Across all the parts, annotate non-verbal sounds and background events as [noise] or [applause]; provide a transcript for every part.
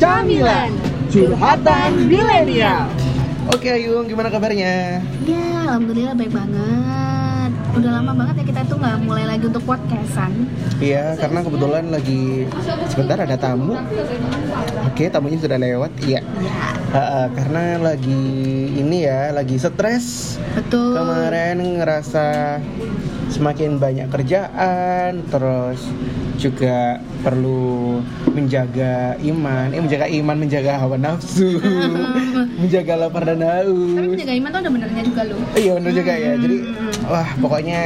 Camilan Curhatan Milenial Oke Ayu, gimana kabarnya? Ya, alhamdulillah baik banget. Udah lama banget ya kita tuh nggak mulai lagi untuk podcastan. Iya, karena kebetulan lagi sebentar ada tamu. Oke, tamunya sudah lewat. Iya. Ha, ha, karena lagi ini ya, lagi stres. Betul. Kemarin ngerasa semakin banyak kerjaan, terus juga perlu menjaga iman, eh menjaga iman, menjaga hawa nafsu, [laughs] menjaga lapar dan haus. Tapi menjaga iman tuh ada benernya juga loh. Iya bener juga ya. Jadi wah pokoknya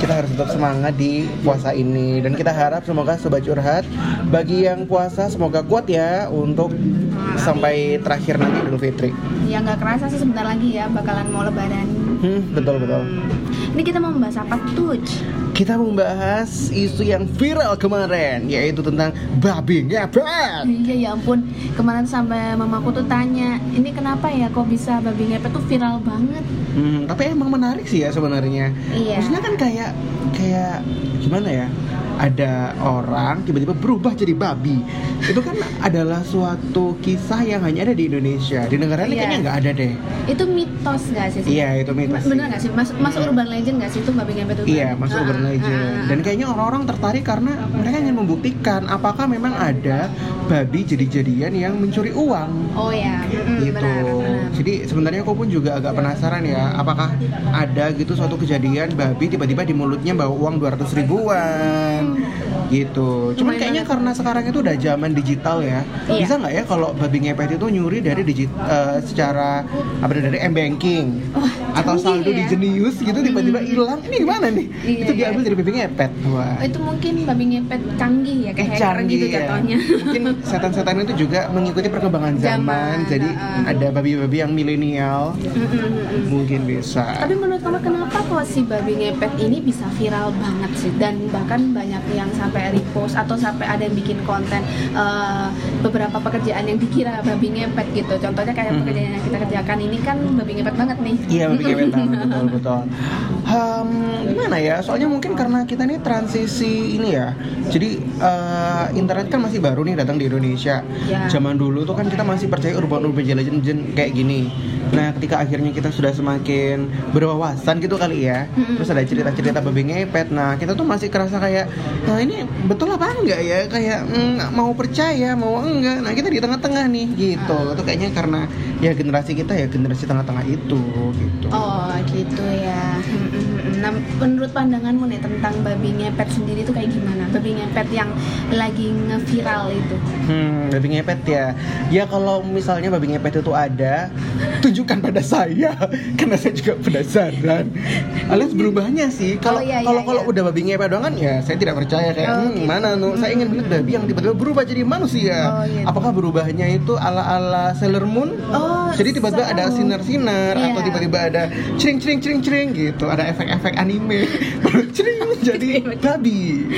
kita harus tetap semangat di puasa ini dan kita harap semoga sobat curhat bagi yang puasa semoga kuat ya untuk sampai terakhir nanti Idul Fitri. Ya nggak kerasa sih sebentar lagi ya bakalan mau lebaran. Hmm, betul betul. Ini kita mau membahas apa tuh? Kita membahas isu yang viral kemarin yaitu tentang babi ngepet. Iya ya ampun kemarin sampai mamaku tuh tanya ini kenapa ya kok bisa babi ngepet tuh viral banget. Hmm, tapi emang menarik sih ya sebenarnya. Iya. Maksudnya kan kayak kayak gimana ya? Ada orang tiba-tiba berubah jadi babi. Itu kan adalah suatu kisah yang hanya ada di Indonesia. Di negara lain Iya. kayaknya nggak ada deh. Itu mitos nggak sih? Iya, itu mitos. Bener nggak sih? Masuk masuk urban legend nggak sih itu babi ngepet itu? Iya, masuk Ah, urban ah, legend. ah, ah. Dan kayaknya orang-orang tertarik karena mereka ingin membuktikan apakah memang ada babi jadi-jadian yang mencuri uang. Oh ya, mm, gitu. benar, benar. Jadi sebenarnya aku pun juga agak penasaran ya, apakah ada gitu suatu kejadian babi tiba-tiba di mulutnya bawa uang 200 ribuan gitu. Cuman Lumayan kayaknya banget. karena sekarang itu udah zaman digital ya. Iya. Bisa nggak ya kalau babi ngepet itu nyuri dari digit eh, secara apa dari m banking atau canggih saldo ya. di Jenius gitu tiba-tiba hilang. Ini gimana nih? Iya, itu iya. diambil dari babi ngepet. Wah. Oh, itu mungkin babi ngepet canggih ya kayak hacker canggih gitu ya. Mungkin [laughs] setan-setan itu juga mengikuti perkembangan zaman, Zaman, jadi uh-uh. ada babi-babi yang milenial mungkin bisa. Tapi menurut kamu kenapa kok si babi ngepet ini bisa viral banget sih dan bahkan banyak yang sampai repost atau sampai ada yang bikin konten eh, beberapa pekerjaan yang dikira babi ngepet gitu. Contohnya kayak Mhm. pekerjaan yang kita kerjakan ini kan babi ngepet banget nih. Iya babi ngepet banget betul betul. Hmm, gimana ya? Soalnya mungkin karena kita ini transisi ini ya. Jadi eh, internet kan masih baru nih datang di Indonesia. Ya. Zaman dulu tuh kan kita masih percaya urban urban legend kayak gini. Nah ketika akhirnya kita sudah semakin berwawasan gitu kali ya. Mm-mm. Terus ada cerita-cerita babi ngepet. Nah kita tuh masih kerasa kayak, nah ini betul apa enggak ya? Kayak mm, mau percaya mau enggak. Nah kita di tengah-tengah nih gitu. Itu kayaknya karena ya generasi kita ya generasi tengah-tengah itu gitu. Oh gitu ya. Nah menurut pandanganmu nih tentang babi ngepet sendiri tuh kayak gimana? Babi ngepet yang lagi ngeviral itu. Hmm, babi ngepet ya. Ya kalau misalnya babi ngepet itu ada, tunjukkan pada saya [laughs] karena saya juga penasaran. Alias berubahnya sih. Kalau Oh, iya, iya, kalau kalau iya. udah babi ngepet doang kan ya saya tidak percaya kayak Oh, hmm, gitu. mana tuh. Saya ingin melihat babi yang tiba-tiba berubah jadi manusia. Oh, gitu. Apakah berubahnya itu ala-ala Sailor Moon? Oh, Jadi tiba-tiba ada sinar-sinar Iya. atau tiba-tiba ada cering cering cering cering gitu. Ada efek-efek anime. Baru [laughs] cering jadi babi.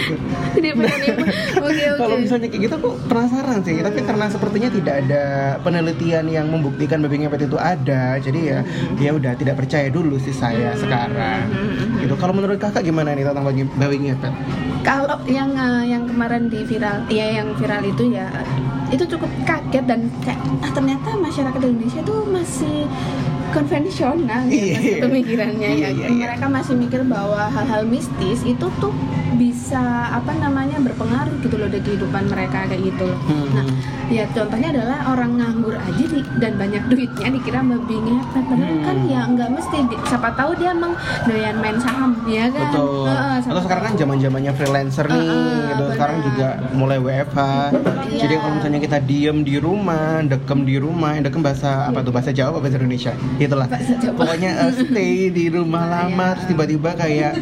Jadi [laughs] oke. Kalau misalnya kayak gitu aku penasaran sih, tapi karena sepertinya tidak ada penelitian yang membuktikan babi ngepet itu ada, jadi ya ya udah tidak percaya dulu sih saya sekarang. Gitu. Kalau menurut kakak gimana nih tentang babi, babi ngepet? Kalau yang eh, yang kemarin di viral, ya yang viral itu ya itu cukup kaget dan kayak ah, ternyata masyarakat Indonesia tuh masih konvensional ya Iya. pemikirannya ya. iya, iya. Mereka masih mikir bahwa hal-hal mistis itu tuh bisa apa namanya berpengaruh gitu loh di kehidupan mereka kayak gitu loh. Hmm. Nah, ya contohnya adalah orang nganggur aja di, dan banyak duitnya dikira babi ngepet padahal Hmm. kan ya nggak mesti Di- siapa tahu dia emang doyan main saham ya kan. Betul. Siapa Atau sekarang kan tahu. zaman zamannya freelancer nih, Heeh, gitu. Sekarang juga mulai WFH. Iya. Jadi kalau misalnya kita diem di rumah, dekem di rumah, dekem bahasa apa Iya. tuh bahasa Jawa apa bahasa Indonesia? Itulah. Bahasa Jawa. Pokoknya eh, stay di rumah [laughs] lama, Iya. terus tiba-tiba kayak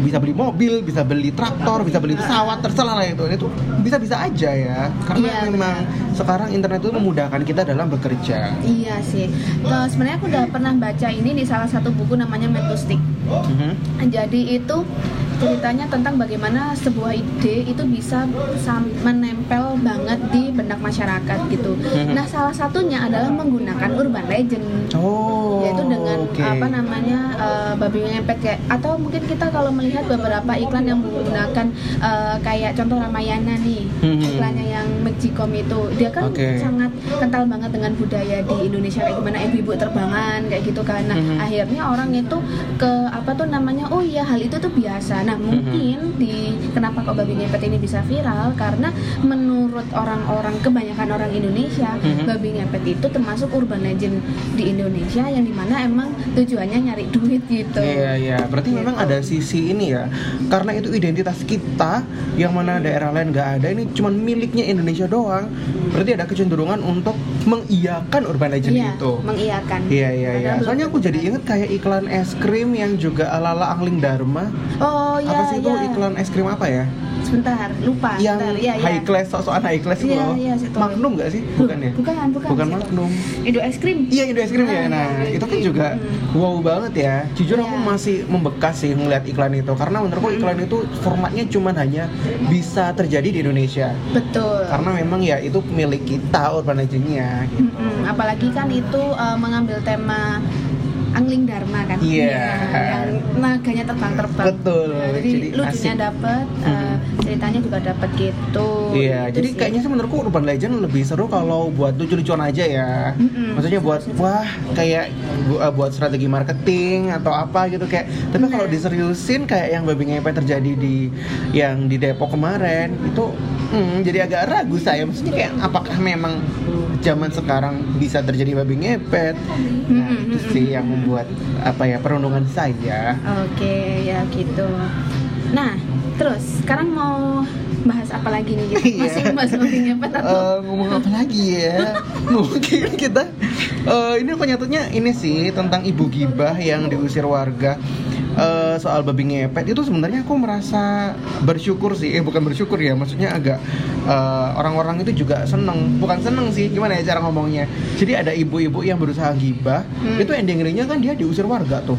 bisa beli mobil, bisa beli traktor, bisa beli pesawat, terserah lah itu. Itu bisa-bisa aja ya. Karena Iya, memang sekarang internet itu memudahkan kita dalam bekerja. Iya sih. Terus sebenarnya aku udah pernah baca ini di salah satu buku namanya Metustik. Mhm. Jadi itu ceritanya tentang bagaimana sebuah ide itu bisa menempel banget di benak masyarakat gitu. Mhm. Nah, salah satunya adalah menggunakan urban legend. Oh. yaitu dengan oke. apa namanya eh, babi ngepet kayak atau mungkin kita kalau melihat beberapa iklan yang menggunakan eh, kayak contoh Ramayana nih Mhm. iklannya yang Magicom itu dia kan Oke. sangat kental banget dengan budaya di Indonesia kayak gimana ibu-ibu terbangan kayak gitu kan nah Mhm. akhirnya orang itu ke apa tuh namanya oh iya hal itu tuh biasa nah Mhm. mungkin di kenapa kok babi ngepet ini bisa viral karena menurut orang-orang kebanyakan orang Indonesia Mhm. babi ngepet itu termasuk urban legend di Indonesia yang di mana emang tujuannya nyari duit gitu Iya iya, berarti Gitu. memang ada sisi ini ya, karena itu identitas kita yang mana daerah lain nggak ada, ini cuman miliknya Indonesia doang. Berarti ada kecenderungan untuk mengiyakan urban legend Iya, itu. mengiyakan Iya iya iya. Soalnya aku jadi inget kayak iklan es krim yang juga ala-ala Angling Dharma. oh iya apa sih itu iya. iklan es krim apa ya? Sebentar lupa yang sebentar. iya, iya. high class, soal high class itu Iya, loh. iya. Magnum nggak sih? Bukan ya? bukan bukan Bukan. Magnum. Indo es krim Iya Indo es krim ya. Ah, Nah es itu kan juga Hmm. wow banget ya. Jujur aku Iya. masih membekas sih ngeliat iklan itu karena menurutku Hmm. iklan itu formatnya cuman hanya bisa terjadi di Indonesia. betul Karena memang ya itu milik kita urban legendnya. Mm-mm, apalagi kan itu uh, mengambil tema Angling Dharma kan Iya. yang naganya terbang-terbang Betul, Nah, jadi, jadi lucunya dapet uh, ceritanya juga dapet gitu Iya, Gitu jadi sih. kayaknya sih menurutku urban legend lebih seru kalau buat lucu-lucuan aja ya. Mm-mm. Maksudnya buat wah kayak bu- uh, buat strategi marketing atau apa gitu kayak. Tapi kalau diseriusin kayak yang babi ngepet terjadi di yang di Depok kemarin itu hmm, jadi agak ragu saya. Maksudnya kayak apakah memang zaman sekarang bisa terjadi babi ngepet? Nah, Mm-mm, itu sih yang membuat apa ya perundungan saya. Oke, ya gitu. Nah, terus sekarang mau bahas apa lagi nih? Gitu? [laughs] Masih bahas babi ngepet atau? Eh, ngomong apa lagi ya? [laughs] Mungkin kita eh, ini aku nyatanya ini sih tentang ibu gibah yang diusir warga. Soal babi ngepet itu sebenarnya aku merasa bersyukur sih eh bukan bersyukur ya maksudnya agak eh, orang-orang itu juga seneng bukan seneng sih gimana ya cara ngomongnya jadi ada ibu-ibu yang berusaha gibah Hmm. itu ending-endingnya kan dia diusir warga tuh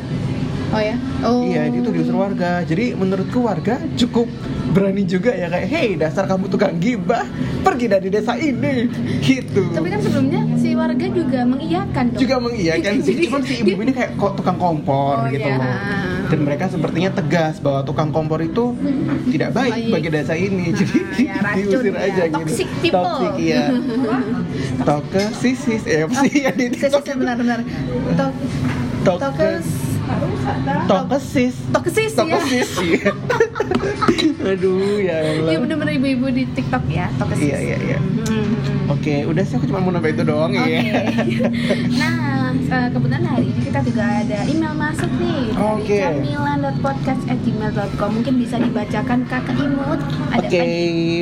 Oh ya? Oh. Iya, itu diusir warga. Jadi menurutku warga cukup berani juga ya kayak, "Hei, dasar kamu tukang gibah, pergi dari desa ini." [laughs] Gitu. Tapi kan sebelumnya si warga juga mengiyakan dong. juga mengiyakan sih, Jadi- cuman si ibu ini kayak kok tukang kompor Oh, gitu iya. loh. Dan mereka sepertinya tegas bahwa tukang kompor itu tidak baik bagi desa ini. Jadi ya, racun [laughs] diusir ya. aja gitu. Toxic people. Toxic iya. [laughs] Toxisis, eh apa sih yang di benar-benar. Tok Tokes- Tokes Tokesis. Tokesis ya. [laughs] [laughs] Aduh, ya Allah. Iya bener-bener ibu-ibu di TikTok ya, Tokesis. Iya, iya, iya. Mhm. Oke, udah sih aku cuma mau nambah itu doang Oke. ya. [laughs] nah, eh, kebetulan hari ini kita juga ada email masuk nih Oke. dari camilan.podcast@gmail.com. Mungkin bisa dibacakan Kakak Imut. Oke,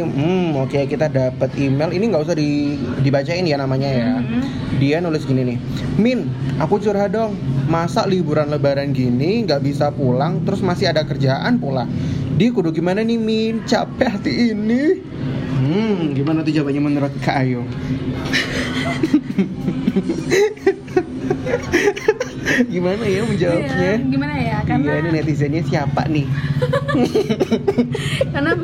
hmm, oke kita dapat email. Ini nggak usah di, dibacain ya namanya ya. Mhm. Dia nulis gini nih, Min, aku curhat dong. Masa liburan lebaran gini nggak bisa pulang, terus masih ada kerjaan pula. Di kudu gimana nih Min? Capek hati ini. Hmm, gimana tuh jawabannya menurut Kak Ayu? gimana ya menjawabnya? Iya, gimana ya? Karena Iya, ini netizennya siapa nih? [laughs] karena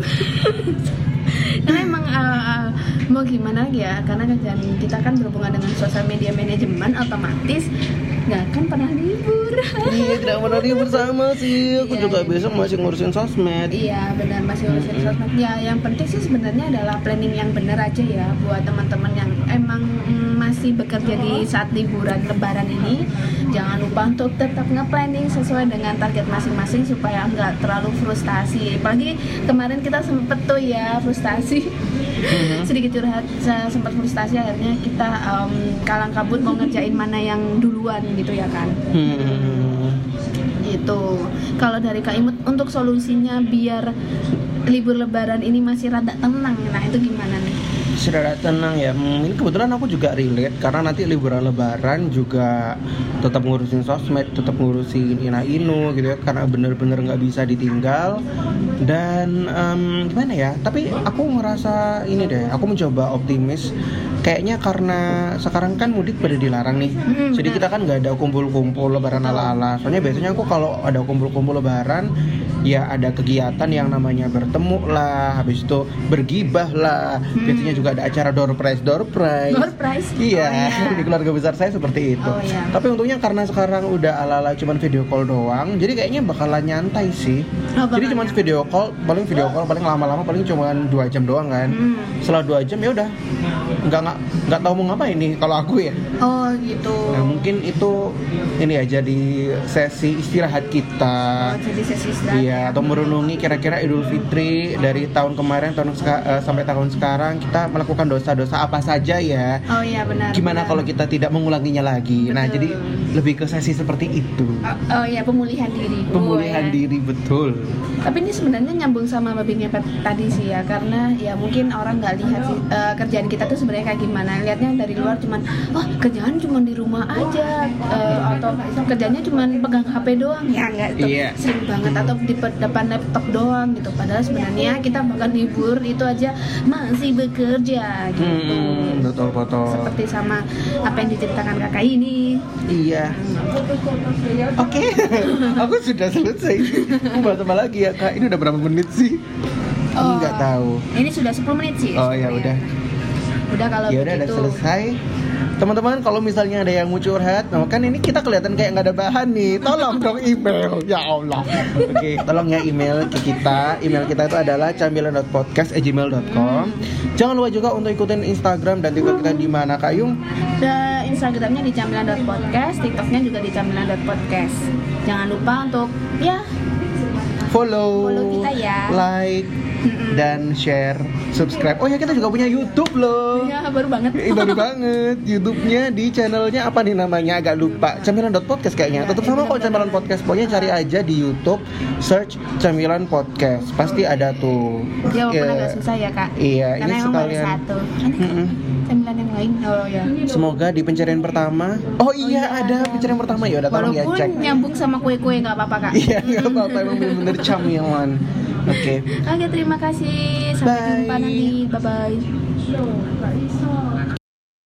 karena emang uh, uh, mau gimana lagi ya karena kerjaan kita kan berhubungan dengan sosial media manajemen otomatis nggak akan pernah libur iya, tidak pernah dia bersama sih. Aku Iya, juga iya. besok masih ngurusin sosmed. iya benar masih urusin Mm-mm. sosmed ya yang penting sih sebenarnya adalah planning yang benar aja ya buat teman-teman yang emang mm, masih bekerja di saat liburan lebaran ini. Jangan lupa untuk tetap nge-planning sesuai dengan target masing-masing supaya nggak terlalu frustasi. Apalagi kemarin kita sempet tuh ya frustasi. Mhm. [laughs] sedikit curhat se- sempat frustasi akhirnya kita em, kalang kabut mau ngerjain mana yang duluan gitu ya kan. Hmm. itu kalau dari Kak Imut untuk solusinya biar libur lebaran ini masih rada tenang nah itu gimana Sudah tenang ya. Hmm, ini kebetulan aku juga relate karena nanti liburan lebaran juga tetap ngurusin sosmed, tetap ngurusin ina inu gitu ya karena bener-bener nggak bisa ditinggal dan em, gimana ya? Tapi aku ngerasa ini deh, aku mencoba optimis. Kayaknya karena sekarang kan mudik pada dilarang nih, Mm, jadi kita kan nggak ada kumpul-kumpul lebaran ala-ala. Soalnya biasanya aku kalau ada kumpul-kumpul lebaran ya ada kegiatan yang namanya bertemu lah, habis itu bergibah lah, Hmm. biasanya juga ada acara door prize door prize Door prize? iya Oh, iya. [laughs] di keluarga besar saya seperti itu Oh, iya. tapi untungnya karena sekarang udah ala ala cuman video call doang jadi kayaknya bakalan nyantai sih Oh, jadi cuman video call paling video call paling lama-lama paling cuman dua jam doang kan Hmm. setelah dua jam ya udah nggak nggak nggak tahu mau ngapain nih kalau aku ya Oh gitu. Nah, mungkin itu ini aja di sesi istirahat kita. Oh, jadi sesi istirahat. Iya, atau merenungi kira-kira Idul Fitri dari tahun kemarin tahun eh, sampai tahun sekarang kita melakukan dosa-dosa apa saja ya. Oh iya benar. Gimana benar. kalau kita tidak mengulanginya lagi? Nah, Betul. jadi lebih ke sesi seperti itu. Oh, oh iya pemulihan diri. Pemulihan Oh, ya. diri betul. Tapi ini sebenarnya nyambung sama babi ngepet tadi sih ya, karena ya mungkin orang nggak lihat sih eh, kerjaan kita tuh sebenarnya kayak gimana. Lihatnya dari luar cuman, oh kerjaan cuma di rumah aja, eh, atau kerjanya cuma pegang HP doang ya nggak itu Iya. sering banget atau di depan laptop doang gitu. Padahal sebenarnya kita bahkan libur itu aja masih bekerja gitu. Hmm, betul betul. Seperti sama apa yang diceritakan kakak ini. Iya. Oke, [laughs] aku sudah selesai. Mau bahas apa lagi ya kak? Ini udah berapa menit sih? Oh. Nggak tahu. Ini sudah 10 menit sih. Oh ya udah. Udah kalau ya udah selesai. Teman-teman kalau misalnya ada yang mau curhat nah kan ini kita kelihatan kayak nggak ada bahan nih. Tolong dong email. Ya Allah. Oke tolong ya email ke kita. Email kita itu adalah camilan.podcast@gmail.com jangan lupa juga untuk ikutin Instagram dan TikTok kita di mana Kak Yung? Dan Instagramnya di camilan.podcast, TikToknya juga di camilan.podcast. Jangan lupa untuk ya follow, Follow kita ya. like dan share subscribe. Oh ya kita juga punya YouTube loh. Ya baru banget. Eh, baru banget. YouTube-nya di channelnya apa nih namanya? Agak lupa. Camilan.podcast kayaknya. Ya, tetap sama kok camilan podcast. Pokoknya cari aja di YouTube search camilan podcast. Pasti ada tuh. Ya walaupun Ya, agak susah ya kak. iya Karena ini emang baru sekalian. satu. Nanti camilan yang lain. Oh ya. semoga di pencarian pertama. Oh iya iya, ada pencarian pertama. Ya udah tolong ya Walaupun cek nyambung sama kue-kue nggak apa-apa kak. iya nggak apa-apa. Emang bener-bener camilan oke Oke terima kasih. Sampai Bye. jumpa nanti. Bye bye.